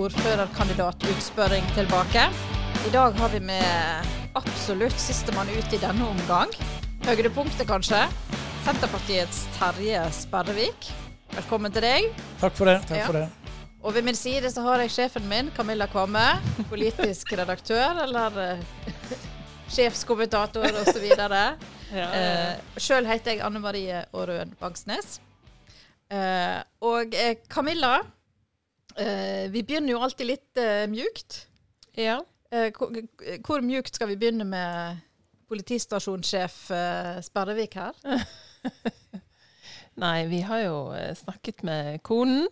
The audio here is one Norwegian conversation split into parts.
ordførerkandidatutspørring tilbake. I dag har vi med absolutt sistemann ut i denne omgang. Høydepunktet, kanskje. Senterpartiets Terje Sperrevik. Velkommen til deg. Takk for det. takk Ja. for det. Og ved min side så har jeg sjefen min, Camilla Kvamme. Politisk redaktør, eller eh, sjefskommentator osv. Ja, Eh, Sjøl heter jeg Anne Marie Aarøen Bangsnes. Eh, og Camilla, vi begynner jo alltid litt eh, mjukt. ja. Eh, hvor, hvor mjukt skal vi begynne med politistasjonssjef eh, Sperrevik her? Nei, vi har jo eh, snakket med konen.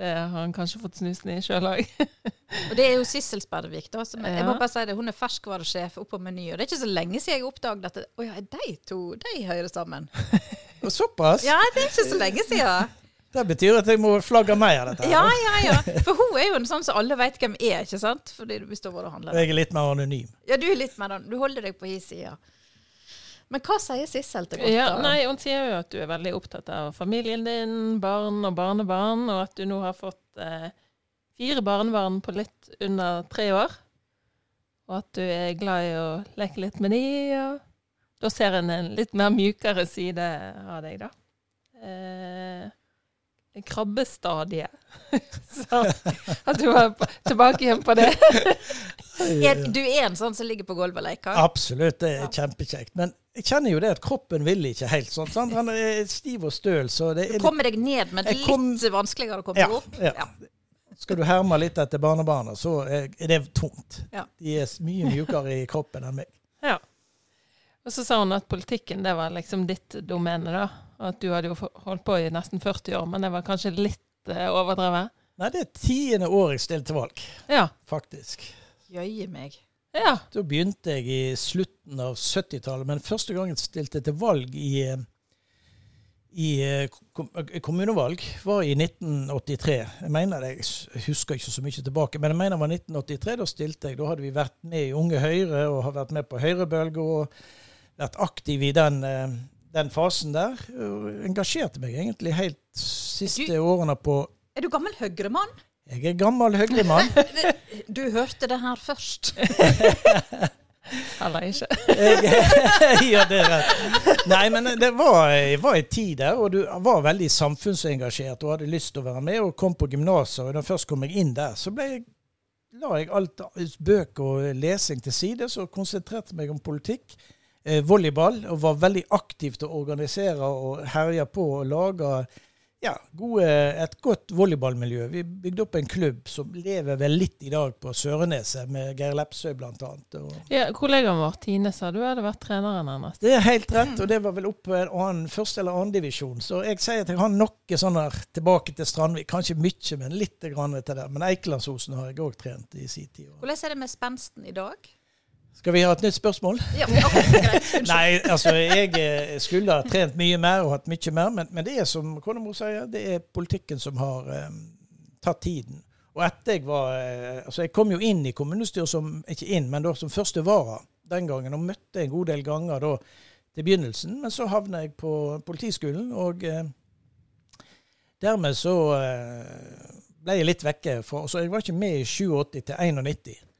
Det har han kanskje fått snusen i sjøl òg. Og det er jo Sissel Sperrevik, da. Som, jeg må bare si det, Hun er ferskvaresjef oppe på Meny. Og det er ikke så lenge siden jeg oppdaget at Å ja, er de to de hører sammen? Såpass? Ja, det er ikke så lenge siden. Det betyr at jeg må flagge mer av dette. her, Ja, ja, ja. For hun er jo en sånn som alle vet hvem er, ikke sant? Fordi du består hvor du handler. Jeg er litt mer anonym. Ja, du er litt mer anonym. Du holder deg på his side. Men hva sier Sissel til godt? Ja, nei, hun sier jo at du er veldig opptatt av familien din, barn og barnebarn, og at du nå har fått eh, fire barnebarn på litt under tre år. Og at du er glad i å leke litt med de, og da ser en en litt mer mjukere side av deg, da. Eh, krabbestadiet. Så at du var tilbake igjen på det. Er, du er en sånn som ligger på gulvet og leker? Absolutt, det er kjempekjekt. Men jeg kjenner jo det at kroppen vil ikke helt sånn. sant? Han er stiv og støl, så det er du Kommer deg ned, men litt kom- vanskeligere å komme Ja, opp? ja. Skal du herme litt etter barnebarna, så er er det tungt. Ja. De er mye mjukere i kroppen enn meg. Ja. Og så sa hun at politikken det var liksom ditt domene, da. Og at du hadde jo holdt på i nesten 40 år, men det var kanskje litt eh, overdrevet. Nei, det er tiende år jeg stiller til valg, Ja. faktisk. Jøye meg. Ja. Da begynte jeg i slutten av 70-tallet, men første gang jeg stilte til valg i, eh, i eh, eh, kommunevalg, var i 1983. Jeg mener det, jeg husker ikke så mye tilbake, men jeg mener det var 1983. Da stilte jeg. Da hadde vi vært med i Unge Høyre og har vært med på Høyrebølga og vært aktive i den, eh, den fasen der. Engasjerte meg egentlig helt siste årene på Er du gammel Høyre-mann? Jeg er gammel Høyre-mann. Du hørte det her først. Eller ikke. Jeg- ja, det rett. Nei, men det var, var en tid der, og du var veldig samfunnsengasjert og hadde lyst til å være med, og kom på gymnaset. Og da først kom jeg inn der, så jeg, la jeg alt bøker og lesing til side, så konsentrerte meg om politikk. Eh, volleyball, og var veldig aktiv til å organisere og herje på og lage ja, gode, et godt volleyballmiljø. Vi bygde opp en klubb som lever vel litt i dag på Søreneset, med Geir Lepsøy bl.a. Ja, kollegaen vår Tine sa du hadde vært treneren hennes. det er helt rett, og det var vel oppe på en annen, første eller annen divisjon. Så jeg sier at jeg har noe sånn her tilbake til Strandvik. Kanskje mye, men litt grann til det. Men Eikelandsosen har jeg òg trent i sin tid. Hvordan er det med spensten i dag? Skal vi ha et nytt spørsmål? Ja, okay. Nei, altså jeg eh, skulle ha trent mye mer og hatt mye mer, men, men det er som konemor sier, det er politikken som har um, tatt tiden. Og etter jeg var eh, Altså jeg kom jo inn i kommunestyret som Ikke inn, men da som første vara den gangen, og møtte en god del ganger da til begynnelsen. Men så havna jeg på Politiskolen, og eh, dermed så eh, ble jeg litt vekke. For, så jeg var ikke med i 87 til 91.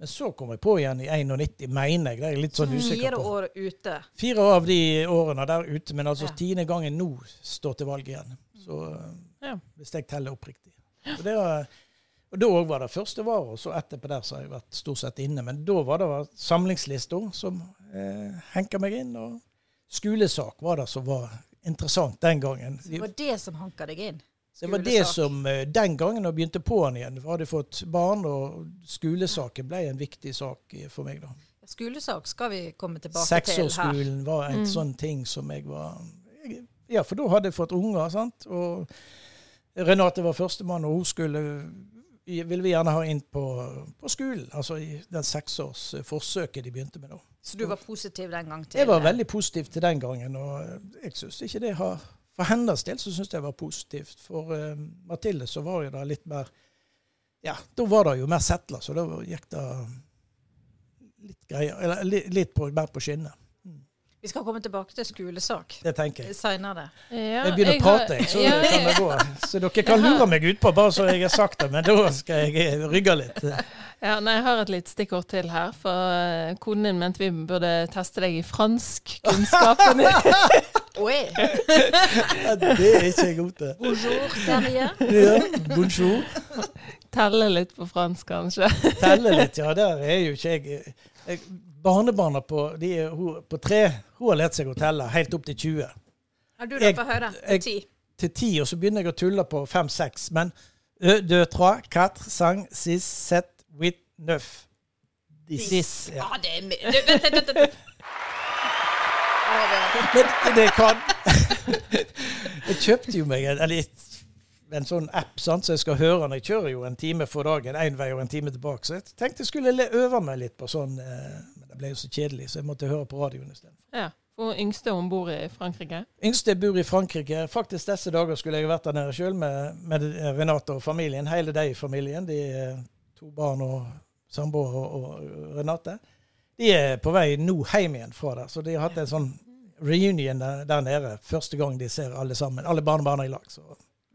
Men så kom jeg på igjen i 91, mener jeg. Det er litt sånn usikker Fire år ute. Fire av de årene der ute, men altså Ja. tiende gangen nå står til valg igjen. Så eh, Ja. hvis jeg teller oppriktig. Og, det var, og da òg var det første var, og så etterpå der så har jeg vært stort sett inne. Men da var det samlingslista som eh, henka meg inn, og skolesak var det som var interessant den gangen. Det var det som hanka deg inn. Det var det som eh, den gangen jeg begynte på'n igjen. Vi hadde fått barn, og skolesaken ble en viktig sak eh, for meg da. Skolesak skal vi komme tilbake til her. Seksårsskolen var en Mm. sånn ting som jeg var Ja, for da hadde jeg fått unger, sant. Og Renate var førstemann, og hun skulle ville vi gjerne ha inn på, på skolen. Altså i den seksårsforsøket de begynte med da. Så du var positiv den gang til Jeg var veldig positiv til den gangen, og jeg syns ikke det har For hennes del så syns jeg det var positivt. For uh, Mathilde så var jo det litt mer Ja, da var det jo mer settler, så da gikk det litt greier. Eller litt på, mer på skinner. Vi skal komme tilbake til skolesak Det tenker jeg. seinere. Ja, Jeg begynner å prate, jeg, så ja, kan det gå. Så dere kan lure meg utpå, bare så jeg har sagt det. Men da skal jeg rygge litt. Ja, nei, Jeg har et litt stikkord til her. For eh, konen din mente vi burde teste deg i franskkunnskapen. Oi! Ja, Det er ikke jeg god til. Bonjour, Terje. Ja, bonjour. Telle litt på fransk, kanskje. Telle litt, ja. Der er jo ikke jeg, jeg Barnebarna på, de hun, på tre hun har lært seg å telle helt opp til 20. Har du det på høre? Til Ti. Til 10, og så begynner jeg å tulle på 5-6. Men ø, deux, trois, quatre, sang, six, sept, wit, neuf. Dix. Ja. Ja, det er mye vent, vent. vent. Men det kan Jeg kjøpte jo meg en, eller, en sånn app sant, så jeg skal høre når jeg kjører jo en time for dagen, én vei og en time tilbake. Så jeg tenkte jeg skulle øve meg litt på sånn. eh, Men det ble jo så kjedelig, så jeg måtte høre på radioen istedenfor. Ja. Og yngste hun bor i Frankrike. Yngste bor i Frankrike. Faktisk disse dager skulle jeg vært der nede sjøl med, med Renate og familien. Hele de familien. De to barn og samboer og, og Renate. De er på vei nå hjem igjen fra der. Så de har hatt en sånn reunion der, der nede. Første gang de ser alle sammen. Alle barnebarna i lag. Så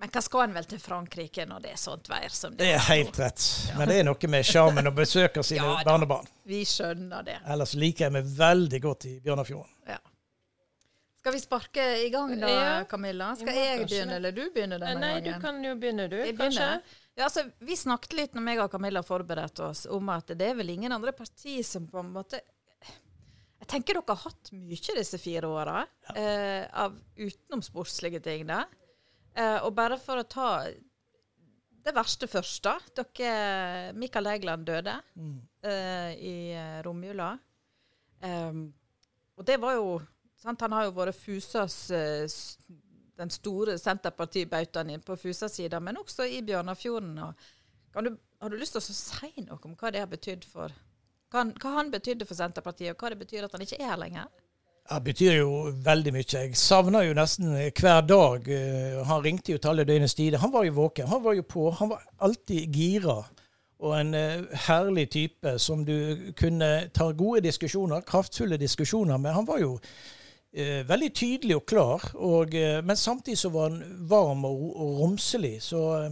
Men hva skal en vel til Frankrike når det er sånt vær som det det er helt rett. Men det er noe med sjarmen å besøke sine Ja barnebarn. Vi skjønner det. Ellers liker jeg meg veldig godt i Bjørnafjorden. Ja. Skal vi sparke i gang da, Ja. Camilla? Skal jeg begynne, det. eller du begynner denne Nei, du kan jo begynne, du. Jeg Kanskje? Ja, altså, vi snakket litt når meg og Camilla forberedte oss, om at det er vel ingen andre parti som på en måte Jeg tenker dere har hatt mye disse fire åra, eh, av utenomsportslige ting. da. Eh, og bare for å ta det verste først, da. Dere, Mikael Egland, døde eh, i eh, romjula. Eh, og det var jo sant, Han har jo vært Fusas eh, den store Senterparti-bautaen inn på Fusa-sida, men også i Bjørnafjorden. Du, har du lyst til å si noe om hva det har betydd for hva han, hva han betydde for Senterpartiet, og hva det betyr at han ikke er her lenger? Det betyr jo veldig mye. Jeg savner jo nesten hver dag. eh, Han ringte jo til alle døgnets tider. Han var jo våken. Han var jo på. Han var alltid gira. Og en eh, herlig type som du kunne ta gode diskusjoner, kraftfulle diskusjoner med. Han var jo eh, veldig tydelig og klar, og, eh, men samtidig så var han varm og, og romselig. Så eh,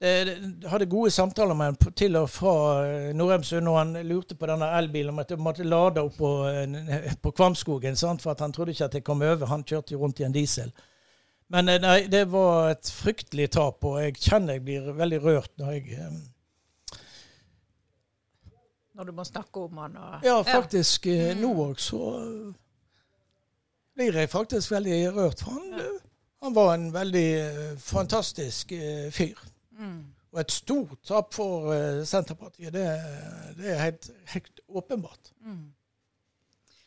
hadde gode samtaler med han til og fra eh, Norheimsund når han lurte på denne elbilen om at jeg måtte lade opp på, eh, på Kvamskogen, sant? for han trodde ikke at jeg kom over. Han kjørte jo rundt i en diesel. Men eh, nei, det var et fryktelig tap, og jeg kjenner jeg blir veldig rørt når jeg eh, Når du må snakke om han og Ja, faktisk Ja. nå òg så eh, blir jeg faktisk veldig rørt. For han, ja. han var en veldig eh, fantastisk eh, fyr. Mm. Og et stort tap for eh, Senterpartiet. Det, det er helt, helt åpenbart. Mm.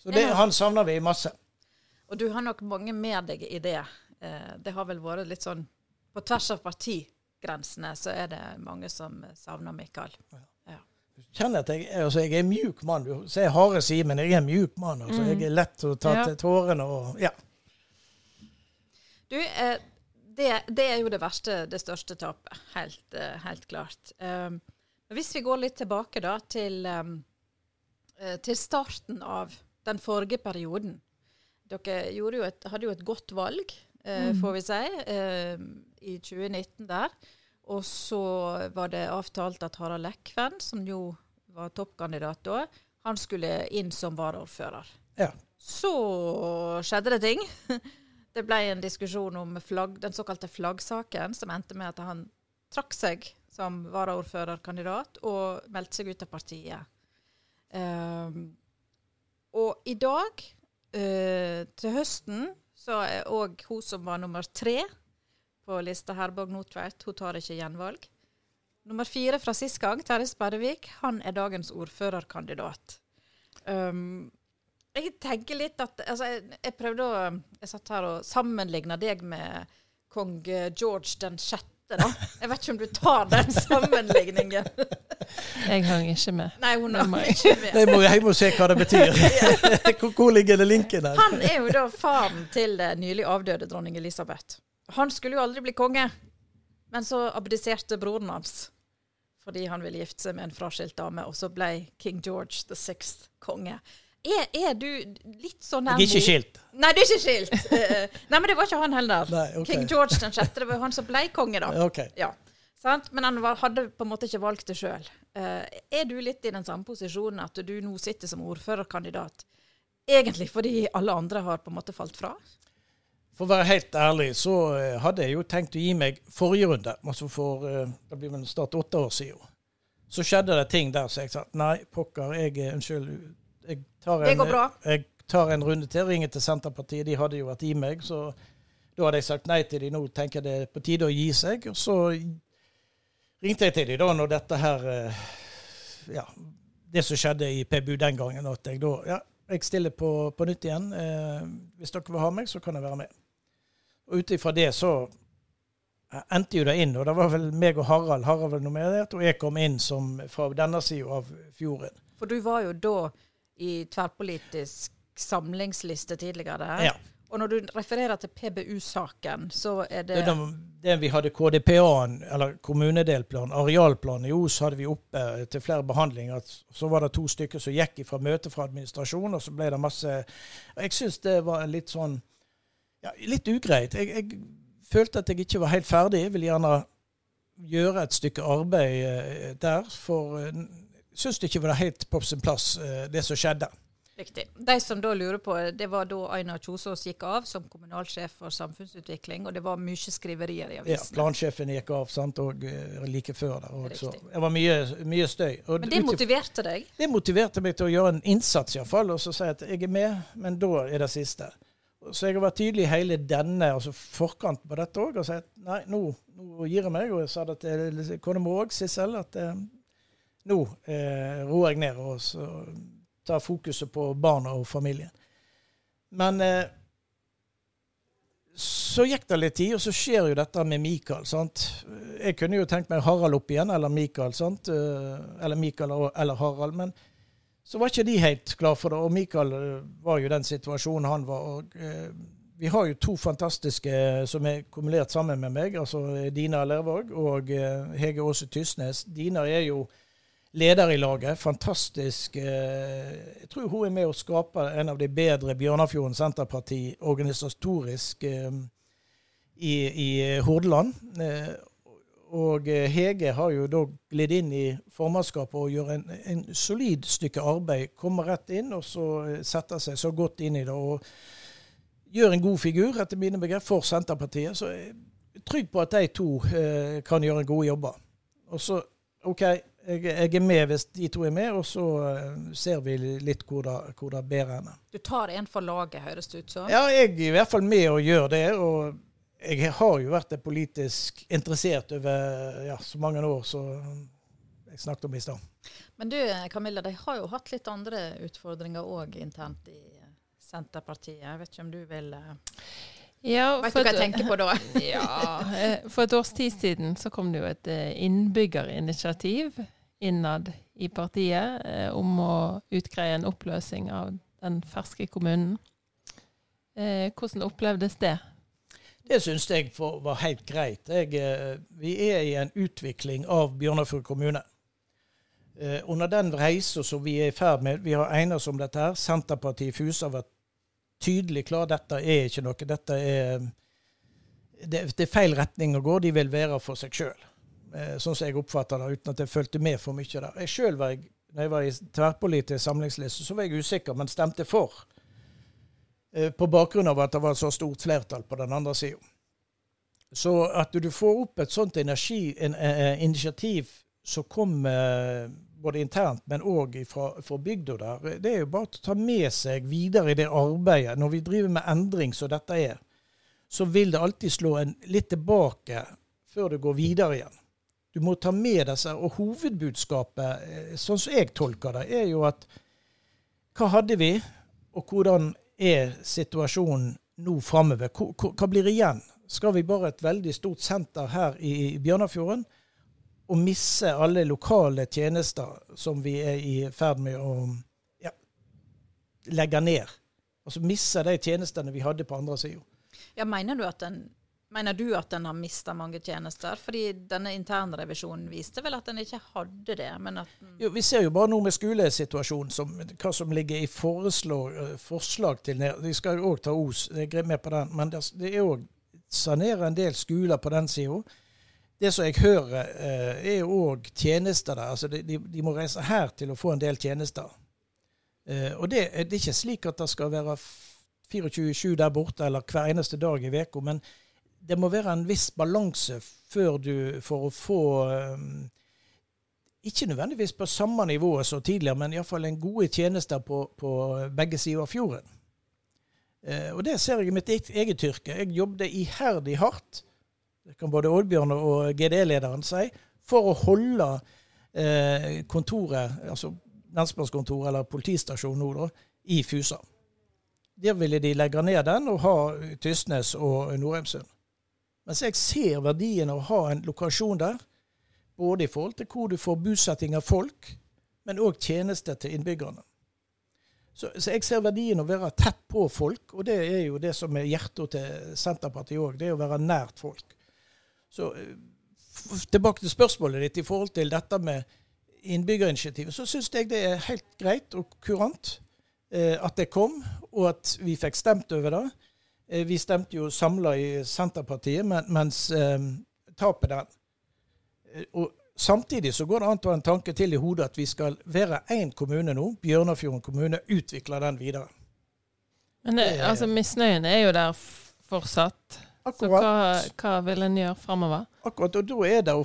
Så det, Ja. han savner vi masse. Og du har nok mange med deg i det. Eh, det har vel vært litt sånn På tvers av partigrensene så er det mange som savner Mikael. Du kjenner at jeg, altså jeg er en mjuk mann. Du ser harde sider, men jeg er en mjuk mann. Altså. Jeg er lett å ta Ja. til tårene og Ja. Du, eh, det, det er jo det verste, det største tapet. Helt, eh, helt klart. Um, hvis vi går litt tilbake da til, um, til starten av den forrige perioden. Dere jo et, hadde jo et godt valg, eh, får vi si, eh, i 2019 der. Og så var det avtalt at Harald Lekven, som jo var toppkandidat da, han skulle inn som varaordfører. Ja. Så skjedde det ting. Det ble en diskusjon om flagg, den såkalte flaggsaken, som endte med at han trakk seg som varaordførerkandidat og meldte seg ut av partiet. Um, og i dag, uh, til høsten, så er òg hun som var nummer tre på lista, Herborg Nordtveit, hun tar ikke gjenvalg. Nummer fire fra sist gang, Terje Sperrevik, han er dagens ordførerkandidat. Um, jeg tenker litt at altså, jeg, jeg prøvde å Jeg satt her og sammenligna deg med kong eh, George den sjette, da. Jeg vet ikke om du tar den sammenligningen. Jeg hang ikke med. Nei, hun hang ikke med. Jeg må se hva det betyr. hvor, hvor ligger det linken her? Han er jo da faren til nylig avdøde dronning Elisabeth. Han skulle jo aldri bli konge, men så abdiserte broren hans fordi han ville gifte seg med en fraskilt dame, og så ble King George the Sixth konge. Er, er du litt så nær Jeg er ikke skilt. Nei, du er ikke skilt. Eh, Nei, men det var ikke han heller. Nei, okay. King George den sjette, det var jo han som ble konge, da. Ok. Ja, sant? Men han var, hadde på en måte ikke valgt det sjøl. er du litt i den samme posisjonen at du nå sitter som ordførerkandidat, egentlig fordi alle andre har på en måte falt fra? For å være helt ærlig, så eh, hadde jeg jo tenkt å gi meg forrige runde, altså for uh, det blir vel snart åtte år siden. Så skjedde det ting der, så jeg sa nei, pokker, jeg eh, Unnskyld. Jeg tar Det går bra. jeg tar en runde til, ringer til Senterpartiet. De hadde jo vært i meg, så da hadde jeg sagt nei til de. Nå tenker jeg det er på tide å gi seg. Og så ringte jeg til de da når dette her eh, Ja, det som skjedde i PBU den gangen, at jeg da Ja, jeg stiller på, på nytt igjen. Eh, hvis dere vil ha meg, så kan jeg være med. Og ut ifra det så endte jo det inn, og det var vel meg og Harald. Harald var nominert, og jeg kom inn som fra denne sida av fjorden. For du var jo da i tverrpolitisk samlingsliste tidligere. Ja. Og når du refererer til PBU-saken, så er det Det, det, vi hadde KDPA-en, eller kommunedelplan, arealplan i Os, hadde vi oppe til flere behandlinger. Så var det to stykker som gikk fra møte fra administrasjonen, og så ble det masse Jeg syns det var litt sånn ja, litt ugreit. Jeg, jeg følte at jeg ikke var helt ferdig. Jeg vil gjerne gjøre et stykke arbeid eh, der, for jeg syns det ikke var helt på sin plass, eh, det som skjedde. Riktig. De som da lurer på, det var da Einar Kjosås gikk av som kommunalsjef for samfunnsutvikling, og det var mye skriverier i Ja, plansjefen gikk av, sant, og eh, like før der. Og, så. Det var mye, mye støy. Og Men det motiverte deg? det motiverte meg til å gjøre en innsats, iallfall, og så si at jeg er med, men da er det siste. Så jeg har vært tydelig i hele denne altså forkant på dette òg, og sagt nei, nå, nå gir jeg meg. Og jeg sa det til kona mi òg, Sissel, at eh, nå eh, roer jeg ned og så tar fokuset på barna og familien. Men eh, så gikk det litt tid, og så skjer jo dette med Mikael. sant? Jeg kunne jo tenkt meg Harald opp igjen, eller Mikael, sant? Eh, eller Mikael eller Harald. Men så var ikke de helt klar for det. Og Mikael eh, var jo den situasjonen han var. og eh, Vi har jo to fantastiske eh, som er kumulert sammen med meg. altså Dina Lervåg og Hege Aase Tysnes. Dina er jo leder i laget. Fantastisk. eh, Jeg tror hun er med å skape en av de bedre Bjørnafjorden Senterparti organisatorisk eh, i, i Hordaland. Eh, Og Hege har jo da glidd inn i formannskapet og gjør en, en solid stykke arbeid. Kommer rett inn og så setter seg så godt inn i det. og Gjør en god figur, etter mine begrep, for Senterpartiet. Så jeg er trygg på at de to kan gjøre gode jobber. Og så, OK, jeg, jeg er med hvis de to er med, og så eh, ser vi litt hvor det, hvor det bærer henne. Du tar en for laget, høres det ut som. Ja, jeg er i hvert fall med og gjør det. og jeg har jo vært politisk interessert over ja, så mange år som jeg snakket om i stad. Men du Camilla, de har jo hatt litt andre utfordringer òg internt i eh, Senterpartiet. Jeg vet ikke om du vil uh, Ja, Vet du hva jeg tenker på da? Ja, eh, for et års tid siden så kom det jo et eh, innbyggerinitiativ innad i partiet eh, om å utgreie en oppløsning av den ferske kommunen. Eh, Hvordan opplevdes det? Det syns jeg var helt greit. Jeg, eh, vi er i en utvikling av Bjørnafjord kommune. Eh, under den reisa som vi er i ferd med, vi har egnet oss om dette her. Senterpartiet Fusa har vært tydelig klar. Dette er ikke noe. Dette er det, det er feil retning å gå. De vil være for seg sjøl. Eh, sånn som jeg oppfatter det, uten at jeg fulgte med for mye der. Jeg sjøl var jeg, når jeg var i tverrpolitisk samlingsliste, så var jeg usikker, men stemte for. Eh, på bakgrunn av at det var et så stort flertall på den andre sida. Så at du får opp et sånt energi, en, eh, initiativ som kommer eh, både internt, men òg fra, fra bygda der, det er jo bare å ta med seg videre i det arbeidet. Når vi driver med endring som dette er, så vil det alltid slå en litt tilbake før det går videre igjen. Du må ta med disse, og hovedbudskapet, eh, sånn som jeg tolker det, er jo at hva hadde vi, og hvordan er situasjonen nå framover? Hva, blir igjen? Skal vi bare et veldig stort senter her i Bjørnafjorden og misse alle lokale tjenester som vi er i ferd med å ja, legge ned? Altså misse de tjenestene vi hadde på andre sida. Ja, Mener du at en Mener du at den har mista mange tjenester? Fordi denne internrevisjonen viste vel at den ikke hadde det, men at jo, Vi ser jo bare nå med skolesituasjonen, som, hva som ligger i foreslår, forslag til ned. Vi skal jo òg ta Os, jeg er med på den. Men det, er òg sanere en del skoler på den sida. Det som jeg hører, er jo òg tjenester der. Altså de, de, må reise her til å få en del tjenester. Og det, det er ikke slik at det skal være 24-7 der borte eller hver eneste dag i uka, men det må være en viss balanse du for å få um, Ikke nødvendigvis på samme nivå som tidligere, men iallfall en gode tjenester på, på begge sider av fjorden. Eh, og det ser jeg i mitt eget yrke. Jeg jobbet iherdig hardt, det kan både Oddbjørn og GD-lederen si, for å holde eh, kontoret, altså lensmannskontoret eller politistasjonen nå, da, i Fusa. Der ville de legge ned den og ha Tysnes og Norheimsund. Mens jeg ser verdien av å ha en lokasjon der, både i forhold til hvor du får bosetting av folk, men òg tjenester til innbyggerne. Så, så, jeg ser verdien av å være tett på folk, og det er jo det som er hjertet til Senterpartiet òg. Det er å være nært folk. Så tilbake til spørsmålet ditt i forhold til dette med innbyggerinitiativet, så syns jeg det er helt greit og kurant eh, at det kom, og at vi fikk stemt over det. Eh, vi stemte jo samla i Senterpartiet, mens eh, tapet den. Eh, og Samtidig så går det an å ha en tanke til i hodet at vi skal være én kommune nå, Bjørnafjorden kommune, utvikle den videre. Men det, altså misnøyen er jo der fortsatt. Akkurat. Så hva, hva vil en gjøre framover? Akkurat, og da er det å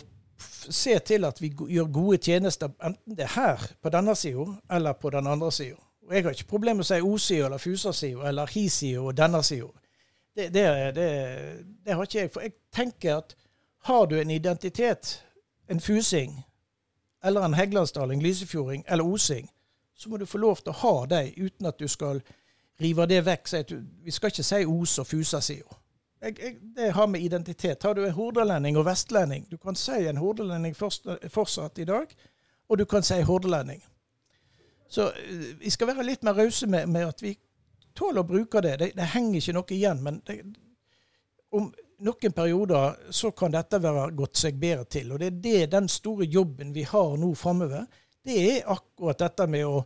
se til at vi gjør gode tjenester, enten det er her på denne sida eller på den andre sida. Jeg har ikke problemer med å si O-sida eller Fusa-sida eller Hi-sida og denne sida. Det, det, det, det, har ikke jeg. For jeg tenker at har du en identitet, en fusing, eller en heggelandsdaling, lysefjording eller osing, så må du få lov til å ha dem uten at du skal rive det vekk. vi skal ikke si os og fusa, sier Det har med identitet. Har du en hordalending og vestlending Du kan si en hordalending fortsatt i dag, og du kan si hordalending. Så eh, vi skal være litt mer rause med, med, at vi tåler å bruke det. det. det. henger ikke noe igjen. Men det, om noen perioder så kan dette være gått seg bedre til. Og det er det, den store jobben vi har nå framover. Det er akkurat dette med å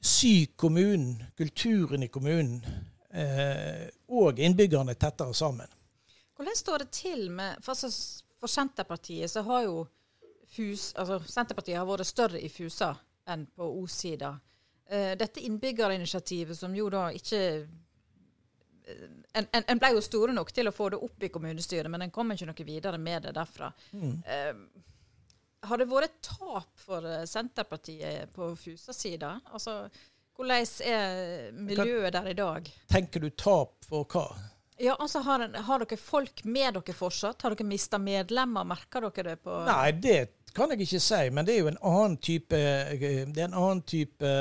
sy kommunen, kulturen i kommunen, eh, og innbyggerne tettere sammen. Hvordan står det til med For, for Senterpartiet så har jo Fus, altså Senterpartiet har vært større i Fusa enn på O-sida. Uh, dette innbyggerinitiativet som jo da ikke eh, en, en, en, ble jo store nok til å få det opp i kommunestyret, men en kom ikke noe videre med det derfra. Mm. Uh, har det vært et tap for Senterpartiet på Fusa-sida? Altså, hvordan er miljøet der i dag? Tenker du tap for hva? Ja, altså har, har, dere folk med dere fortsatt? Har dere mista medlemmer? Merker dere det på Nei, det kan jeg ikke si, men det er jo en annen type Det er en annen type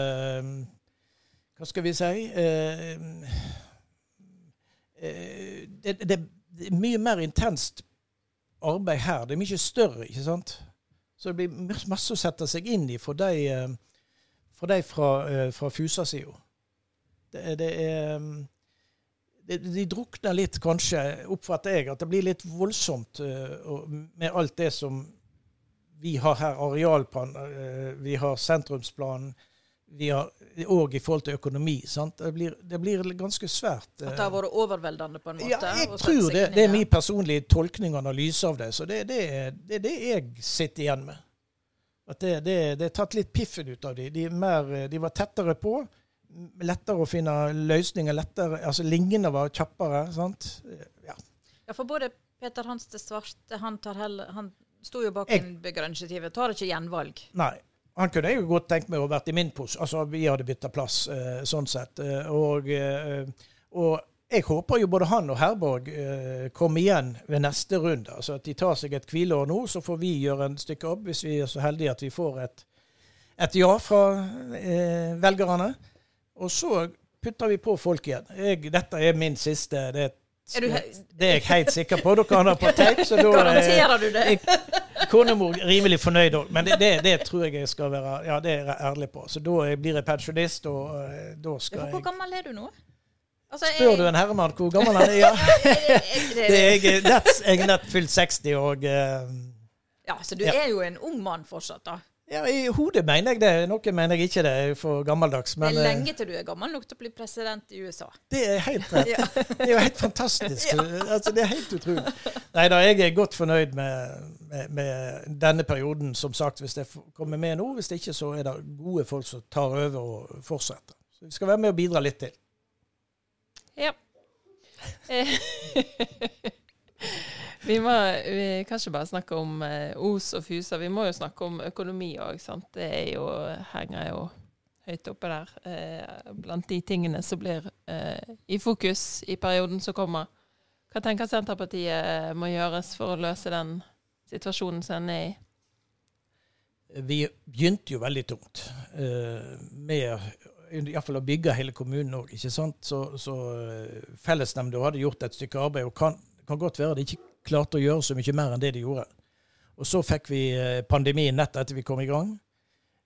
Hva skal vi si eh, eh, det, det, det er mye mer intenst arbeid her. Det er mye større, ikke sant? Så det blir masse å sette seg inn i for de, eh, for de fra, fra Fusa-sida. Det, det, er de, drukner litt, kanskje, oppfatter jeg. At det blir litt voldsomt med alt det som vi har her arealplan, eh, vi har sentrumsplanen, vi har òg i forhold til økonomi. Sant? Det, blir, det blir ganske svært. At det har vært overveldende, på en måte? Ja, jeg tror det. Det er min personlige tolkning og analyse av det. Så det er det, er det, jeg sitter igjen med. At det, det, det er tatt litt piffen ut av dem. De, de var tettere på. Lettere å finne løsninger. lettere, altså Lignende var kjappere. sant? Ja. ja, for både Peter Hans det Svarte han tar heller, han sto jo bak innbyggerinitiativet. Tar ikke gjenvalg. Nei. Han kunne jeg jo godt tenkt meg å vært i min pos. Altså, vi hadde bytta plass, eh, sånn sett. Eh, og, eh, og, jeg håper jo både han og Herborg eh, kommer igjen ved neste runde. Altså at de tar seg et hvileår nå, så får vi gjøre en stykke opp, hvis vi er så heldige at vi får et, et ja fra eh, velgerne. Og så putter vi på folk igjen. Jeg, dette er min siste. det er er du det er jeg helt sikker på. Dere har det på tape. Så da Garanterer du det? Konemor rimelig fornøyd òg. Men det, det, det, tror jeg jeg skal være Ja, det er jeg ærlig på. Så da blir jeg pensjonist, og uh, da skal jeg Hvor gammel er du nå? Altså, Spør du en herremann hvor gammel han er? Ja. det, er, jeg er nett fylt 60, og uh, ja, så du Ja. er jo en ung mann fortsatt, da. Ja, i hodet mener jeg det. Noe mener jeg ikke det, jeg er for gammeldags. Det er eh, lenge til du er gammel nok til å bli president i USA. det er helt rett. Ja. Det er jo helt fantastisk. Altså, det er helt utrolig. Nei da, jeg er godt fornøyd med, med, med denne perioden, som sagt, hvis jeg kommer med nå. Hvis det ikke, så er det gode folk som tar over og fortsetter. Så vi skal være med og bidra litt til. Ja. Eh, vi må vi kan ikke bare snakke om eh, Os og Fusa, vi må jo snakke om økonomi òg. Det er jo, henger jo høyt oppe der. Eh, blant de tingene som blir eh, i fokus i perioden som kommer. Hva tenker Senterpartiet må gjøres for å løse den situasjonen som en er i? Vi begynte jo veldig tungt eh, med iallfall å bygge hele kommunen òg. Så, så eh, fellesnemnda hadde gjort et stykke arbeid, og kan, kan godt være det ikke klarte å gjøre så mye mer enn det de gjorde. Og så fikk vi eh, pandemien nett etter vi kom i gang,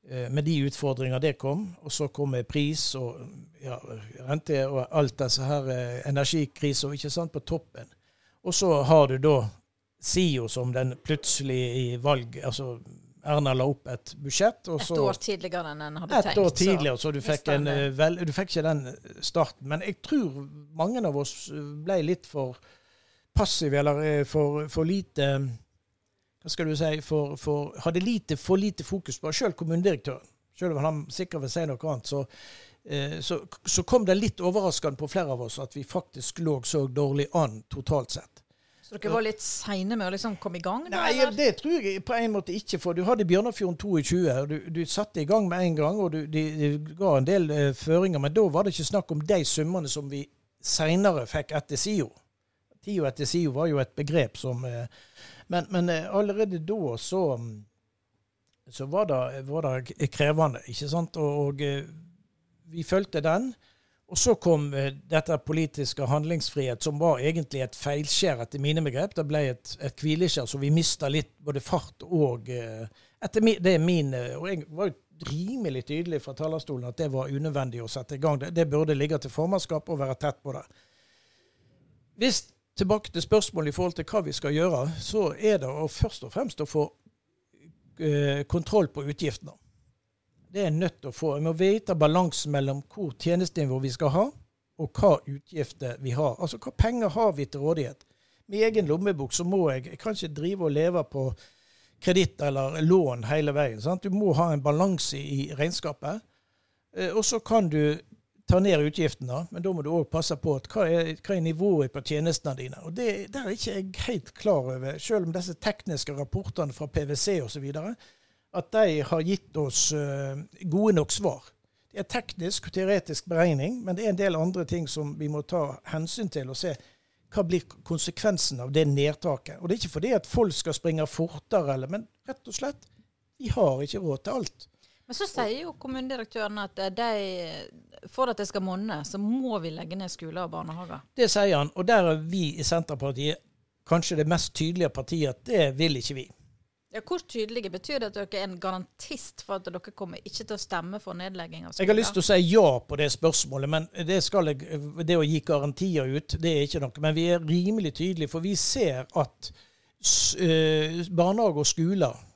eh, med de utfordringer det kom. Og så kom pris og ja, rente og alt disse her eh, energikriser ikke sant, på toppen. Og så har du da SIO som den plutselig i valg altså Erna la opp et budsjett. Et så... år tidligere enn en hadde Et tenkt. år tidligere, så du fikk, en, vel, du fikk ikke den starten. Men jeg tror mange av oss ble litt for passive, eller eh, for, for lite Hva skal du si for, for, Hadde lite, for lite fokus på Selv kommunedirektøren, selv om han sikkert vil si noe annet, så, eh, så, så kom det litt overraskende på flere av oss at vi faktisk lå så dårlig an totalt sett. Så dere var litt seine med å liksom komme i gang? Da, Nei, eller? det tror jeg på en måte ikke. For du hadde Bjørnafjorden 22, og du, du satte i gang med en gang, og du, de, de ga en del uh, føringer. Men da var det ikke snakk om de summene som vi seinere fikk etter SIO. TIO etter SIO var jo et begrep som eh, Men, men eh, allerede da så så var det, var det krevende, ikke sant? Og, og eh, vi fulgte den. Og så kom dette politiske handlingsfrihet, som var egentlig et feilskjær etter mine begrep. Det ble et, et hvileskjær, så vi mista litt både fart og etter min, Det er min Og jeg var jo rimelig tydelig fra talerstolen at det var unødvendig å sette i gang. Det, det burde ligge til formannskapet og være tett på det. Hvis tilbake til spørsmålet i forhold til hva vi skal gjøre, så er det først og fremst å få eh, kontroll på utgiftene. Det er nødt til å få. Vi må vite balansen mellom hvor tjenestenivå vi skal ha, og hva utgifter vi har. Altså hva penger har vi til rådighet. Med egen lommebok så må jeg, jeg kan ikke drive og leve på kreditt eller lån hele veien. Sant? Du må ha en balanse i regnskapet. Eh, Og så kan du ta ned utgiftene, men da må du òg passe på at hva er, hva er nivået på tjenestene dine. Og det der er ikke jeg helt klar over, selv om disse tekniske rapportene fra PwC osv at de har gitt oss eh, gode nok svar. Det er teknisk og teoretisk beregning, men det er en del andre ting som vi må ta hensyn til og se hva blir konsekvensen av det nedtaket. Og det er ikke fordi at folk skal springe fortere, men rett og slett vi har ikke råd til alt. Men så sier jo kommunedirektøren at eh, de, for at det skal monne, så må vi legge ned skoler og barnehager. Det sier han, og der er vi i Senterpartiet kanskje det mest tydelige partiet at det vil ikke vi. Ja, hvor tydelige betyr det at dere er en garantist for at dere kommer ikke til å stemme for nedlegging av skoler? Jeg har lyst til å si ja på det spørsmålet, men det, jeg, det å gi garantier ut, det er ikke noe. Men vi er rimelig tydelige, for vi ser at eh, barnehage og skoler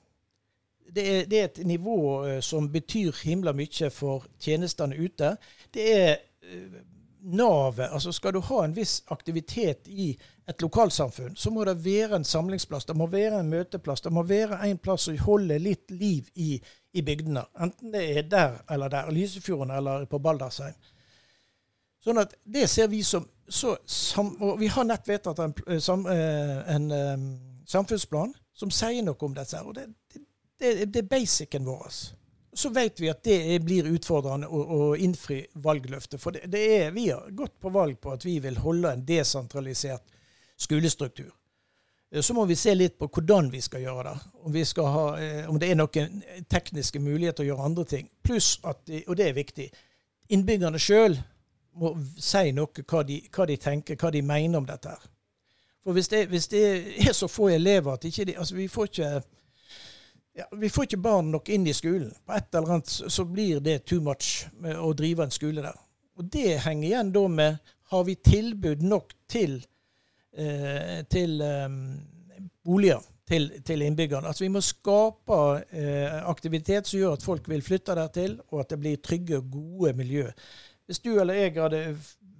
det er, det er et nivå eh, som betyr himla mye for tjenestene ute. Det er eh, navet. Altså skal du ha en viss aktivitet i et lokalsamfunn, så må det være en samlingsplass. Det må være en møteplass. Det må være en plass som holder litt liv i, i bygdene. Enten det er der eller der. Lysefjorden eller på Baldersheim. Sånn at det ser vi som så sam, Og vi har nett vedtatt en, eh, en eh, samfunnsplan som sier noe om dette. og det, det, det, det er basicen vår. Så vet vi at det blir utfordrende å, å innfri valgløftet. For det, det er, vi har gått på valg på at vi vil holde en desentralisert skolestruktur. Eh, Så må vi se litt på hvordan vi skal gjøre det. Om, skal ha, eh, om det er noen tekniske muligheter å gjøre andre ting. Pluss at, og det er viktig, innbyggerne sjøl må si noe hva de, hva de tenker, hva de mener om dette. her. For hvis det, hvis det er så få elever at ikke de Altså, vi får ikke ja, vi får ikke barn nok inn i skolen. På et eller annet så- blir det too much å drive en skole der. Og det henger igjen da med Har vi tilbud nok til, eh, til eh, boliger til, til, innbyggerne? Altså Vi må skape eh, aktivitet som gjør at folk vil flytte der til, og at det blir trygge og gode miljø. Hvis du eller jeg hadde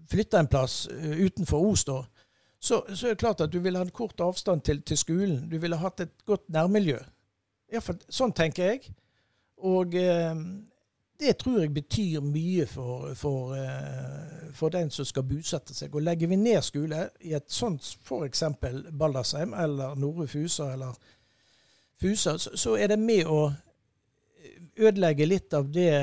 flytta en plass uh, utenfor Os, da, så, så, er det klart at du ville ha en kort avstand til, til skolen. Du ville hatt et godt nærmiljø. Iallfall sånn tenker jeg. Og eh, det tror jeg betyr mye for, for, eh, for, den som skal bosette seg. Og legger vi ned skole i et sånt f.eks. Baldersheim eller Nordre Fusa eller Fusa, så, så, er det med å ødelegge litt av det,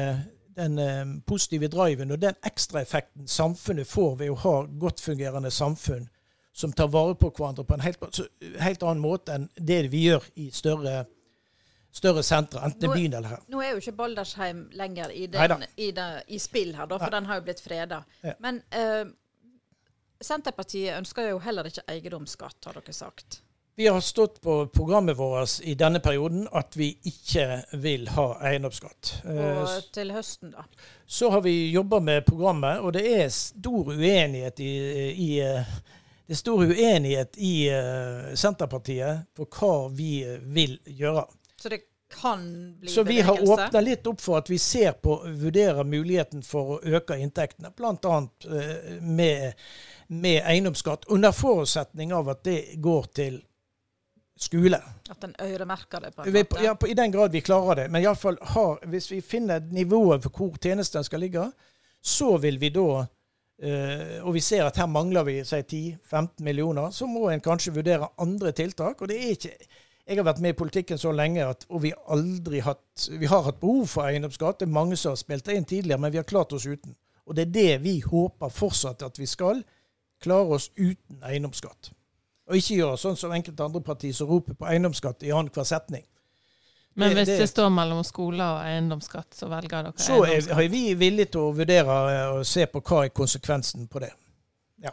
den eh, positive driven og den ekstraeffekten samfunnet får ved å ha godt fungerende samfunn som tar vare på hverandre på en helt, helt annen måte enn det vi gjør i større større sentre, enten er byen eller her. Nå er jo ikke Baldersheim lenger i, den, i, den, i spill her, da, for Nei. den har jo blitt freda. Ja. Men eh, Senterpartiet ønsker jo heller ikke eiendomsskatt, har dere sagt. Vi har stått på programmet vårt i denne perioden at vi ikke vil ha eiendomsskatt. Og eh, til høsten, da? Så har vi jobba med programmet, og det er stor uenighet i, i eh, det er stor uenighet i uh, Senterpartiet på hva vi vil gjøre. Så det kan bli Så vi har åpna litt opp for at vi ser på, vurderer muligheten for å øke inntektene, bl.a. Eh, med, med eiendomsskatt, under forutsetning av at det går til skole. At en øremerker det? på en måte? Ja, på, I den grad vi klarer det. Men iallfall hvis vi finner nivået for hvor tjenesten skal ligge, så vil vi da Uh, og vi ser at her mangler vi 10-15 millioner, så må en kanskje vurdere andre tiltak. Og det er ikke jeg har vært med i politikken så lenge at, og vi, hatt, vi har hatt behov for eiendomsskatt. Det er mange som har spilt det inn tidligere, men vi har klart oss uten. Og det er det vi håper fortsatt at vi skal. Klare oss uten eiendomsskatt. Og ikke gjøre sånn som enkelte andre partier som roper på eiendomsskatt i annenhver setning. Men hvis det, det, står mellom skole og eiendomsskatt, så velger dere så eiendomsskatt? Så er vi villige til å vurdere og se på hva er konsekvensen på det. Ja.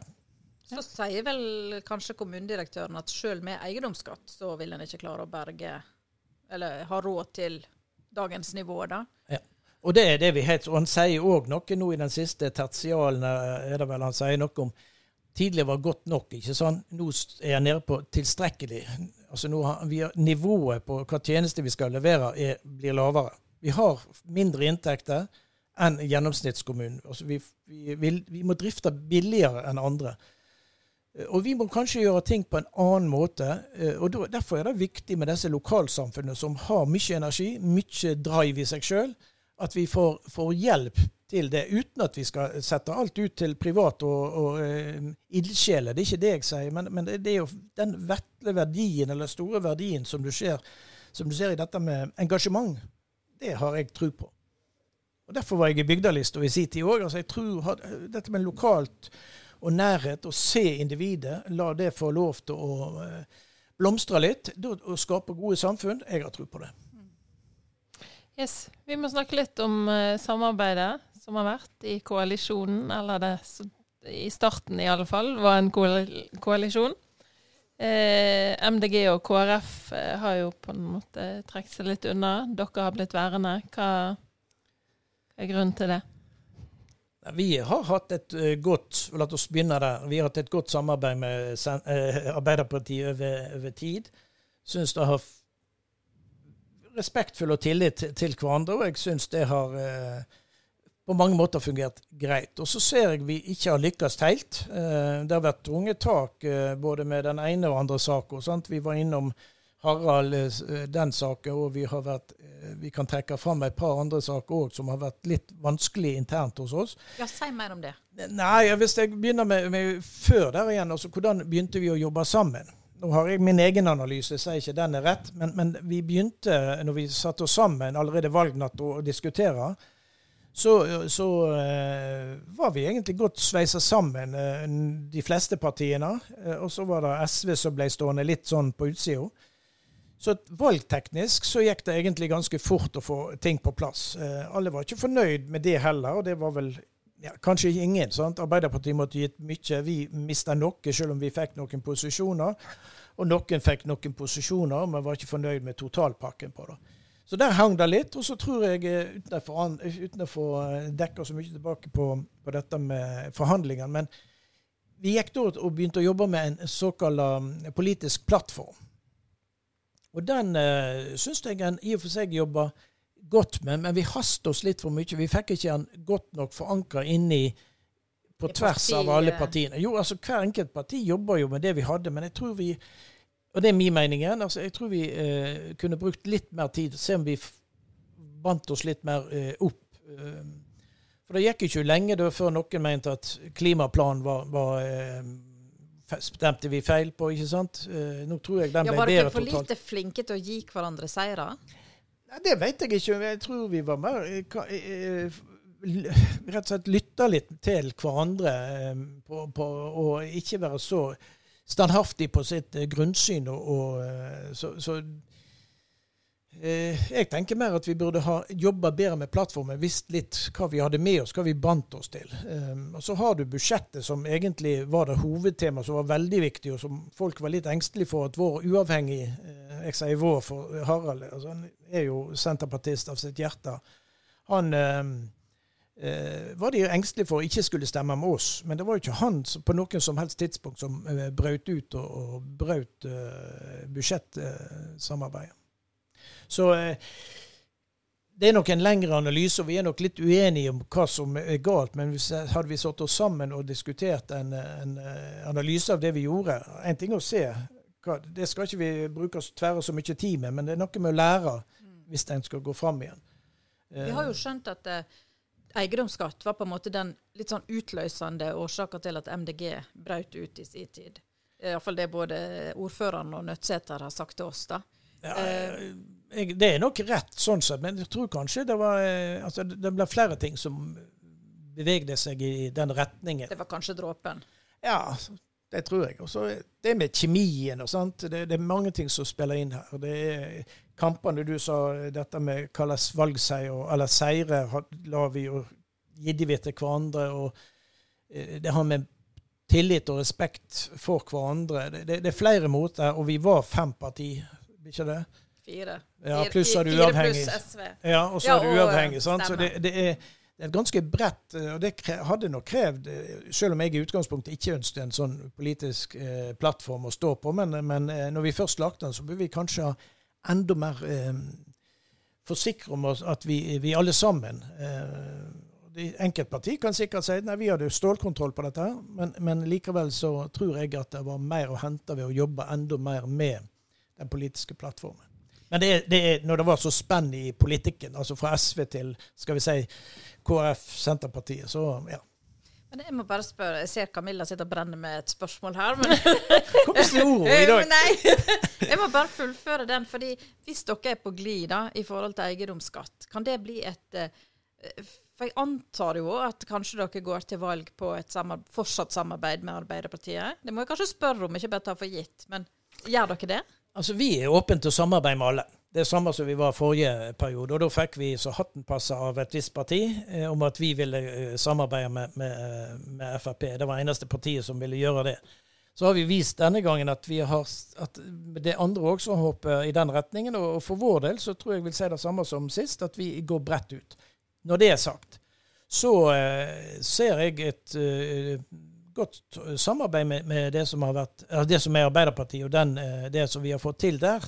Så sier vel kanskje kommunedirektøren at selv med eiendomsskatt så vil en ikke klare å berge, eller ha råd til dagens nivå, da. Ja. Og det er det vi heter. Og han sier òg noe nå i den siste tertialen, er det vel han sier noe om Tidligere var godt nok, ikke sant. Nå er jeg nede på tilstrekkelig. Altså nå har, vi Nivået på hva tjeneste vi skal levere, er, blir lavere. Vi har mindre inntekter enn gjennomsnittskommunen. Altså vi, vi, vi, vi må drifte billigere enn andre. Eh, og vi må kanskje gjøre ting på en annen måte. Eh, og Derfor er det viktig med disse lokalsamfunnene som har mye energi, mye drive i seg sjøl, at vi får, får, hjelp til det, uten at vi skal sette alt ut til privat og, og uh, ildsjeler. Det er ikke det jeg sier, men, men det, er jo den vetle verdien, eller store verdien, som du, ser, som du ser i dette med engasjement. Det har jeg tro på. Og Derfor var jeg i bygdalista i sin tid òg. Altså, jeg tror dette med lokalt og nærhet, og se individet, la det få lov til å eh, blomstre litt og skape gode samfunn. Jeg har tro på det. Yes. Vi må snakke litt om uh, samarbeidet som har vært i koalisjonen, eller det i starten i alle fall var en koalisjon. Eh, MDG og KrF eh, har jo på en måte trukket seg litt unna. Dere har blitt værende. Hva er grunnen til det? Vi har hatt et uh, godt la oss begynne der, vi har hatt et godt samarbeid med uh, Arbeiderpartiet over, over tid. Syns det har respektfull og tillit til hverandre, og jeg syns det har uh, på mange måter fungert greit. Og så ser jeg vi ikke har lykkes helt. det har vært tunge tak både med den ene og andre saka. Vi var innom Harald den saken, og vi har vært Eh, vi kan trekke fram et par andre saker òg som har vært litt vanskelig internt hos oss. Ja, Si mer om det. Nei, Hvis jeg begynner med, med før der igjen, altså hvordan begynte vi å jobbe sammen? Nå har jeg min egen analyse, jeg sier ikke den er rett, men, men vi begynte, når vi satte oss sammen allerede valgnatt å diskutere, så, så uh, var vi egentlig godt sveisa sammen, de fleste partiene. Og så var det SV som ble stående litt sånn på utsida. Så valgteknisk så gikk det egentlig ganske fort å få ting på plass. Eh, alle var ikke fornøyd med det heller, og det var vel ja, kanskje ingen. sant? Arbeiderpartiet måtte gitt mye. Vi mista noe, selv om vi fikk noen posisjoner. Og noen fikk noen posisjoner, men var ikke fornøyd med totalpakken på det. Så der hang det litt. Og så tror jeg, eh, uten å få, eh, dekka så mye tilbake på, på dette med forhandlingene, men vi gikk da og begynte å jobbe med en såkalt um, politisk plattform. Og den uh, syns jeg en i og for seg jobber godt med, men vi hastet oss litt for mye. Vi fikk ikke den godt nok forankra inni på I tvers parti, av alle eh. partiene. Jo, altså Hver enkelt parti jobber jo med det vi hadde, men jeg tror vi og det er min mening igjen. altså Jeg tror vi eh, kunne brukt litt mer tid, se om vi bandt oss litt mer eh, opp. Eh, for det gikk ikke lenge da før noen mente at klimaplanen var, var eh, Stemte vi feil på, ikke sant? Eh, nå tror jeg den Ja, totalt. var dere bedre for totalt. lite flinke til å gi hverandre seire? Nei, det vet jeg ikke. Jeg tror vi var mer eh, eh, Rett og slett lytta litt til hverandre på, på, og ikke være så standhaftig på sitt grunnsyn. Og, og, så, så jeg tenker mer at vi burde ha jobba bedre med plattformen, visst litt hva vi hadde med oss, hva vi bandt oss til. Um, og så har du budsjettet, som egentlig var det hovedtemaet som var veldig viktig, og som folk var litt engstelige for at vår uavhengig eh, Jeg sier vår for Harald, altså han er jo senterpartist av sitt hjerte. Han eh, eh, var de engstelige for ikke skulle stemme med oss. Men det var jo ikke han på noen som helst tidspunkt som eh, brøt ut og, og brøt eh, budsjettsamarbeidet. Så eh, det er nok en lengre analyse, og vi er nok litt uenige om hva som er galt. Men hvis, hadde vi satt oss sammen og diskutert en, en eh, analyse av det vi gjorde En ting å se, det skal ikke vi bruke oss tvære så mye tid med, men det er noe med å lære hvis en skal gå fram igjen. Vi har jo skjønt at eh, eiendomsskatt var på en måte den litt sånn utløsende årsaka til at MDG brøt ut i sin tid. Iallfall det både ordføreren og Nødtseter har sagt til oss. da. Ja, jeg, det er nok rett sånn sett, men jeg tror kanskje det var eh, altså, Det ble flere ting som bevegde seg i den retningen. Det var kanskje dråpen. Ja, det tror jeg. Og så det med kjemien og sånt. Det, det er mange ting som spiller inn her. Det er kampene du sa, dette med slags valgseier eller seire la vi jo gidde vi til hverandre. og eh, Det har med tillit og respekt for hverandre. Det, det, det er flere måter, og vi var fem parti, ikke det? Fire. Ja, pluss er du uavhengig. Ja, og så er du uavhengig. sant? Så det, det, er, et ganske bredt eh, Og det hadde nok krevd, eh, selv om jeg i utgangspunktet ikke ønsket en sånn politisk eh, plattform å stå på, men, men eh, når vi først lagde den, så burde vi kanskje ha enda mer eh, forsikre om oss at vi, vi alle sammen eh, Enkeltparti kan sikkert si nei, vi hadde jo stålkontroll på dette, men, men likevel så tror jeg at det var mer å hente ved å jobbe enda mer med den politiske plattformen. Men det det når det var så spenn i politikken, altså fra SV til skal vi si KrF, Senterpartiet, så ja. Men jeg må bare spørre, jeg ser Camilla sitter og brenner med et spørsmål her. men... Jeg må bare fullføre den. fordi Hvis dere er på glid da, i forhold til eiendomsskatt, kan det bli et eh, For jeg antar jo at kanskje dere går til valg på et samarbeid, fortsatt samarbeid med Arbeiderpartiet. Det må jeg kanskje spørre om, ikke bare ta for gitt. Men gjør dere det? Altså, Vi er åpne til å samarbeide med alle. Det er samme som vi var forrige periode. og Da fikk vi så hatten passa av et visst parti eh, om at vi ville eh, samarbeide med, med, med Frp. Det var eneste partiet som ville gjøre det. Så har vi vist denne gangen at, vi har, at det andre òg som hopper i den retningen. Og, for vår del så tror jeg vil si det samme som sist, at vi går bredt ut. Når det er sagt, så eh, ser jeg et eh, godt samarbeid med, med det som har vært, eh, det som er Arbeiderpartiet, og den, eh, det som vi har fått til der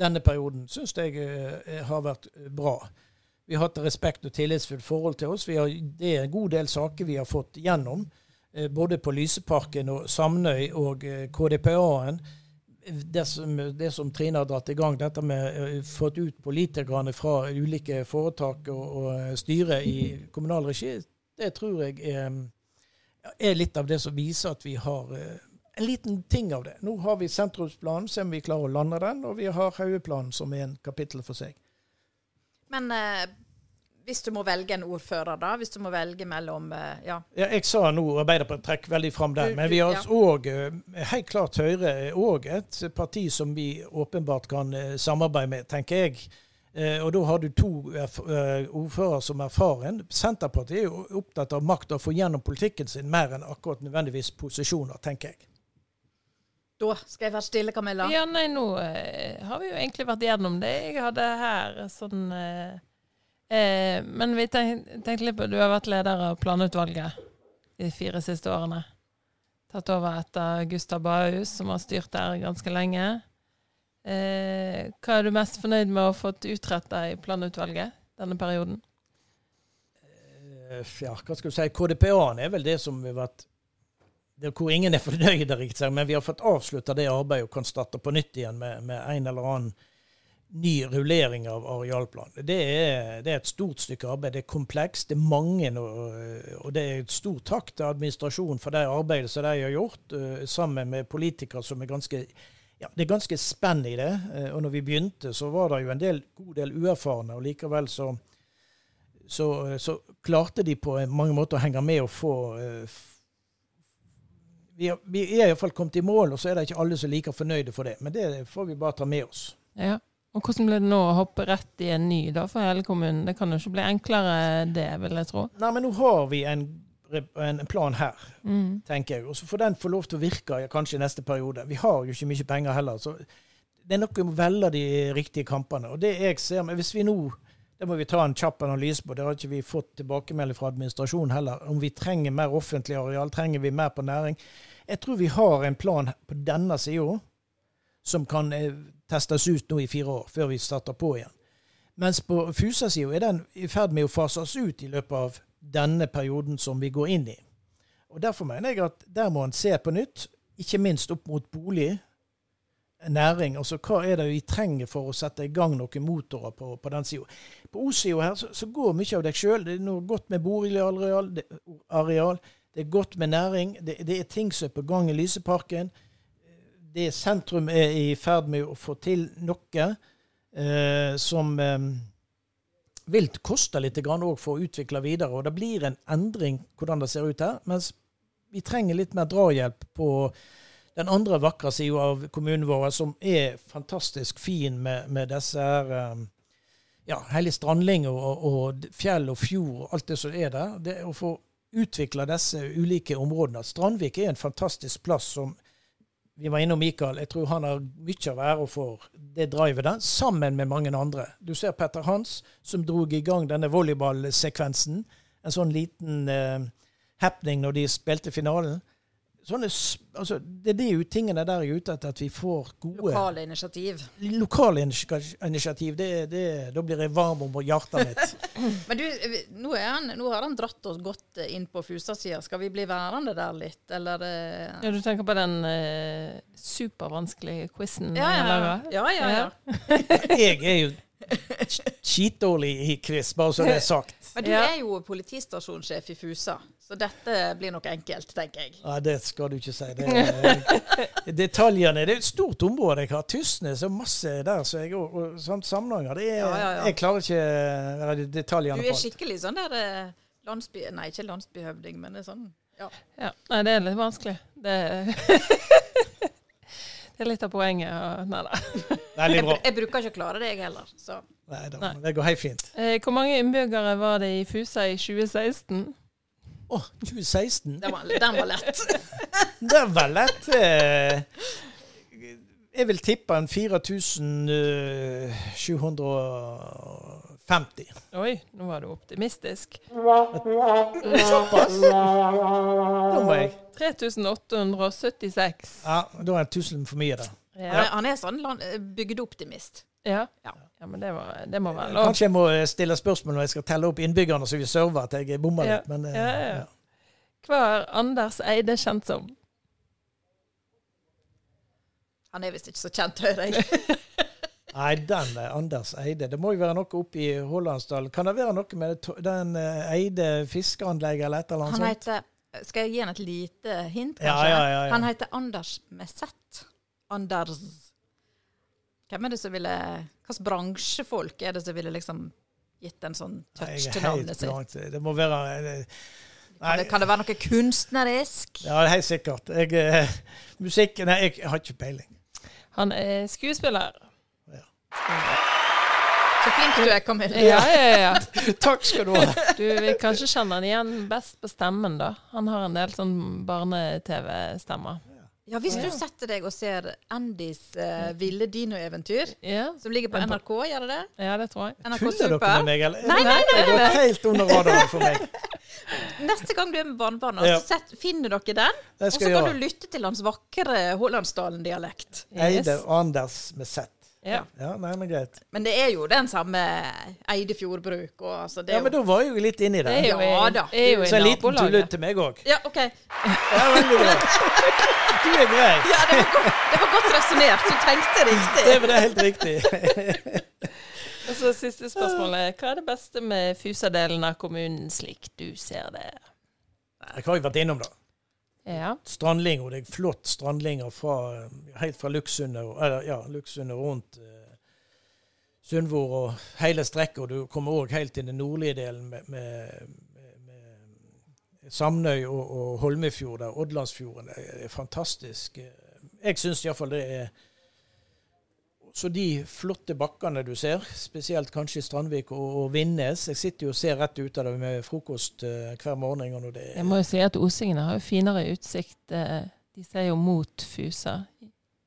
denne perioden, syns jeg eh, har vært bra. Vi har hatt respekt og tillitsfullt forhold til oss. Har, det er en god del saker vi har fått gjennom, eh, både på Lyseparken og Samnøy og eh, KDPA-en. Det som, det som Trine har dratt i gang, dette med fått ut politikerne fra ulike foretak og, og styre i kommunal regi, det tror jeg er, er litt av det som viser at vi har eh, en liten ting av det. Nå har vi sentrumsplanen, se om vi klarer å lande den, og vi har Haugeplanen som er en kapittel for seg. Men eh, hvis du må velge en ordfører, da? Hvis du må velge mellom eh, Ja. Ja, jeg sa nå Arbeiderpartiet trekker veldig fram den, men vi har ja. helt klart Høyre òg et parti som vi åpenbart kan eh, samarbeide med, tenker jeg. Eh, Og da har du to ordfører eh, ordførere som erfaren. Senterpartiet er jo opptatt av makt og å få gjennom politikken sin mer enn akkurat nødvendigvis posisjoner, tenker jeg. Da skal jeg være stille, Camilla. Ja, nei, nå eh, har vi jo egentlig vært gjennom det. Jeg hadde her sånn eh, eh, Men vi tenk, tenkte litt på Du har vært leder av planutvalget de fire siste årene. tatt over etter Gustav Bahus, som har styrt der ganske lenge. Eh, hva er du mest fornøyd med å ha fått utretta i planutvalget denne perioden? Eh, Ja, hva skal du si? KDPA-en er vel det som vi har vært Hvor ingen er fornøyde, riktig, men vi har fått avslutta det arbeidet og kan starte på nytt igjen med, med en eller annen ny rullering av arealplan. Det er, det er et stort stykke arbeid. Det er komplekst. Det er mange, og det er et stort takk til administrasjonen for det arbeidet som de har gjort, eh, sammen med politikere som er ganske ja, Det er ganske spenn i det. eh, Og når vi begynte, så var det jo en del, god del uerfarne, og likevel så, så, så klarte de på mange måter å henge med og få eh, vi, har- vi er iallfall kommet i mål, og så er det ikke alle som er like fornøyde for det. Men det får vi bare ta med oss. Ja. Og hvordan blir det nå å hoppe rett i en ny da for hele kommunen? Det kan jo ikke bli enklere det, vil jeg tro. Nei, men nå har vi en, en plan her, Mm. tenker jeg. Og så får den få lov til å virke ja, kanskje i neste periode. Vi har jo ikke mye penger heller. så det er noe med å velge de riktige kampene. Og det jeg ser, men hvis vi nå det må vi ta en kjapp analyse på. Det har ikke vi fått tilbakemelding fra administrasjonen heller. Om vi trenger mer offentlig areal, trenger vi mer på næring. Jeg tror vi har en plan på denne sida som kan eh, testes ut nå i fire år, før vi starter på igjen. Mens på Fusa-sida er den i ferd med å fases ut i løpet av denne perioden som vi går inn i. Og Derfor mener jeg at der må en se på nytt, ikke minst opp mot bolig, næring. Altså hva er det vi trenger for å sette i gang noen motorer på, på den sida. På O-sida her så, så går mye av deg sjøl. Det er noe godt med boligareal, det, areal, det er godt med næring. Det, det er ting som er på gang i Lyseparken. Det sentrum er i ferd med å få til noe eh, som eh, vil koste litt grann for å utvikle videre. Og det blir en endring hvordan det ser ut her. Mens vi trenger litt mer drahjelp på den andre vakre sida av kommunen vår, som er fantastisk fin med, med disse her eh, ja, hele strandlinja og, og fjell og fjord og alt det som er der. Det å få utvikle disse ulike områdene. Strandvik er en fantastisk plass som vi var innom Mikael. Jeg tror han har mye av æra for det drivet der, sammen med mange andre. Du ser Petter Hans, som drog i gang denne volleyballsekvensen. En sånn liten eh, happening når de spilte finalen. Sånne, altså, det er de tingene der jeg er ute etter, at vi får gode Lokale initiativ. lokale initiativ. Det, det, da blir jeg varm om hjertet mitt. Men du, nå, er han, nå har han dratt oss godt inn på Fusa-sida. Skal vi bli værende der litt, eller eh? Ja, du tenker på den eh, supervanskelige quizen Ja, jeg ja, lager? ja. ja, ja. Jeg er jo skitdårlig i quiz, bare så det er sagt. Men du Ja. er jo politistasjonssjef i Fusa, så dette blir nok enkelt, tenker jeg. Nei, Det skal du ikke si. Det er, detaljene Det er et stort område jeg har. Tysnes og masse der. Så jeg, og, og sånt Samnanger. Det er, Ja, ja, ja. Jeg klarer ikke detaljene på alt. Du er skikkelig sånn der eh, landsby... Nei, ikke landsbyhøvding, men det er sånn ja. Ja. Nei, det er litt vanskelig. Det, det er litt av poenget. og- Nei da. Veldig Jeg, jeg bruker ikke å klare det, jeg heller. Så. Nei, da, det går helt fint. Eh, hvor mange innbyggere var det i Fusa i 2016? Å, 2016? Den var, den var lett. den var lett. eh, Jeg vil tippe en 4750. Oi, nå var du optimistisk. Såpass? Da må jeg 3876. Ja, da er det 1000 for mye, da. Han Ja. Han er sånn bygdeoptimist. Ja. Ja. ja, men det, var, det må være lov. Kanskje jeg må eh, stille spørsmål når jeg skal telle opp innbyggerne, så vi server at jeg bommer Ja. litt. Men eh, Ja, ja, ja. ja. Hva er Anders Eide kjent som? Han er visst ikke så kjent, hører jeg. Nei, den er Anders Eide. Det må jo være noe oppe i Hålandsdalen. Kan det være noe med den eh, Eide fiskeanlegget eller et eller annet Han sånt? heter Skal jeg gi han et lite hint, kanskje? Ja, ja, ja, ja. Han heter Anders med Z. Anders Hvem er det som ville Hvilke bransjefolk er det som ville liksom gitt en sånn touch til navnet sitt? Blant. Det må være eh, Kan Nei, det, kan det være noe kunstnerisk? ja, det er helt sikkert. Jeg, eh, musikk Nei, jeg har ikke peiling. Han er skuespiller. Så flink du er, Camille. Ja, ja, ja. Takk skal du ha. Du vil kanskje kjenne han igjen best på stemmen, da. Han har en del sånn barne-TV-stemmer. Ja, hvis du setter deg og ser Andys uh, ville dinoeventyr, Ja, som ligger på NRK, gjør det det? ja det tror jeg. NRK Tuller dere med meg, eller? Nei, nei, nei. Det går helt under radaren for meg. Neste gang du er med barnebarna, Ja. sett, finner dere den. Og så kan du lytte til hans vakre Hålandsdalen-dialekt. Eide og Anders med Z. Ja. Ja, nei, men greit. Men det er jo den samme Eidefjord bruk. Og, altså, Ja, men da var jeg jo litt inni Det det. jo Ja da. da. er jo i Så en liten tullete til meg òg. ja, OK. Ja, veldig bra. Du er grei. Ja, det var godt, det var godt resonnert. Du tenkte riktig. Det var det helt riktig. Og så siste spørsmålet. Hva er det beste med Fusa-delen av kommunen slik du ser det? Hva har jeg vært innom det. Ja. Strandlinger. Det er flott strandlinger fra, helt fra eller, ja, Luxsundet rundt eh, Sundvor og hele strekket. Du kommer òg helt til den nordlige delen med, med, med Samnøy og, og Holmefjord, der Odlandsfjorden. Det er fantastisk. Jeg syns iallfall det er så de flotte bakkene du ser, spesielt kanskje i Strandvik og, og Vindnes Jeg sitter jo og ser rett ut av det med frokost uh, hver morgen. Og det Jeg må jo si at osingene har jo finere utsikt. Uh, De ser jo mot Fusa.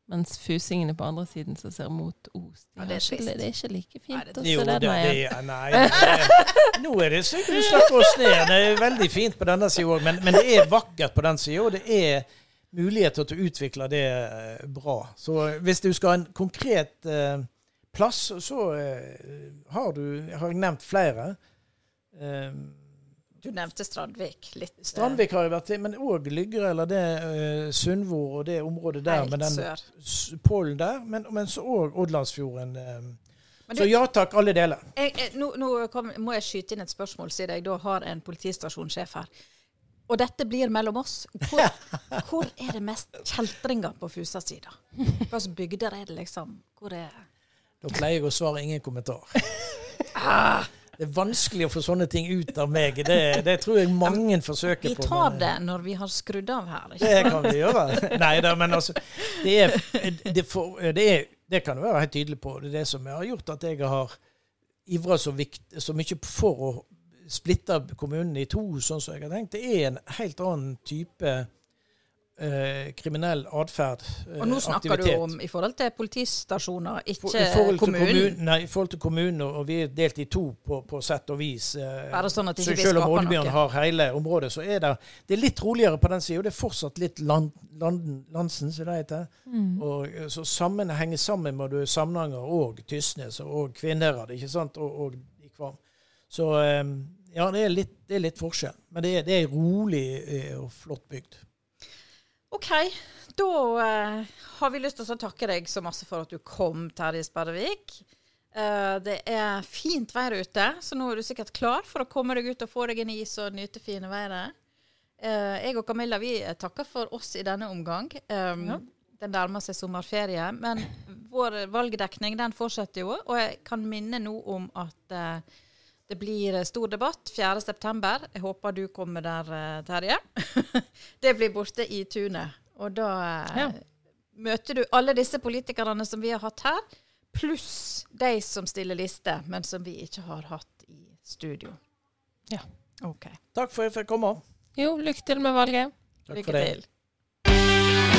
Mens fusingene på andre siden som ser mot Os. De Ja, det er ikke, det er ikke like Nei, fint det- å Jo, se det, den det, veien. er- nei, det, nå er det sikkert du snakker oss ned. Det er veldig fint på denne sida òg, men, men det er vakkert på den sida. Og det er muligheter til å utvikle det eh, bra. Så hvis du skal ha en konkret eh, plass, så eh, har du Har jeg nevnt flere. Eh, Du nevnte Strandvik litt. eh, Strandvik har jeg vært til, men òg Lygre, eller det uh, Sundvor og det området der med den sør. pollen der. Men, men så òg Oddlandsfjorden. eh. Men Så du- ja takk, alle deler. Jeg, jeg, nå nå kom, må jeg skyte inn et spørsmål, siden jeg da har en politistasjonssjef her. Og dette blir mellom oss. Hvor, hvor er det mest kjeltringer på Fusa-sida? Hvilke bygder er det, liksom? Hvor er Da pleier jeg å svare ingen kommentar. Ah. Det er vanskelig å få sånne ting ut av meg. Det, det tror jeg mange forsøker på. Vi på. tar men, det når vi har skrudd av her. Ikke? Det kan vi gjøre. Nei da, men altså Det, er, det, for, det, er, det kan du være helt tydelig på. Det er det som har gjort at jeg har ivra så, så mye for å splitte kommunen i to, sånn som jeg har tenkt. Det er en helt annen type eh, kriminell atferd. eh, Og nå snakker aktivitet. du om i forhold til politistasjoner, ikke For, kommunen. kommun- nei, i forhold til kommunen, og vi er delt i to på, på sett og vis. eh, Bare sånn at så ikke så selv om Oddbjørn har hele området, så er det, det er litt roligere på den sida. Det er fortsatt litt land, land, Landsen, som det heter. Mm. Og, eh, så sammen henger sammen med du er Samnanger og Tysnes og Kvinnherad, ikke sant, og, og i Kvam. Så eh, ja, det er litt, det er litt forskjell. Men det er, det er rolig eh, og flott bygd. OK, da eh, har vi lyst til å takke deg så masse for at du kom, Terje Sperrevik. Eh, det er fint vær ute, så nå er du sikkert klar for å komme deg ut og få deg en is og nyte fine været. Eh, jeg og Camilla vi takker for oss i denne omgang. Um, Ja. Det nærmer seg sommerferie, men vår valgdekning den fortsetter jo. Og jeg kan minne nå om at det blir stor debatt 4.9. Jeg håper du kommer der, eh, Terje. det blir borte i tunet. Og da eh, Ja. møter du alle disse politikerne som vi har hatt her, pluss de som stiller liste, men som vi ikke har hatt i studio. Ja. OK. Takk for at jeg fikk komme. Jo, lykke til med valget. Takk Lykke for det. til.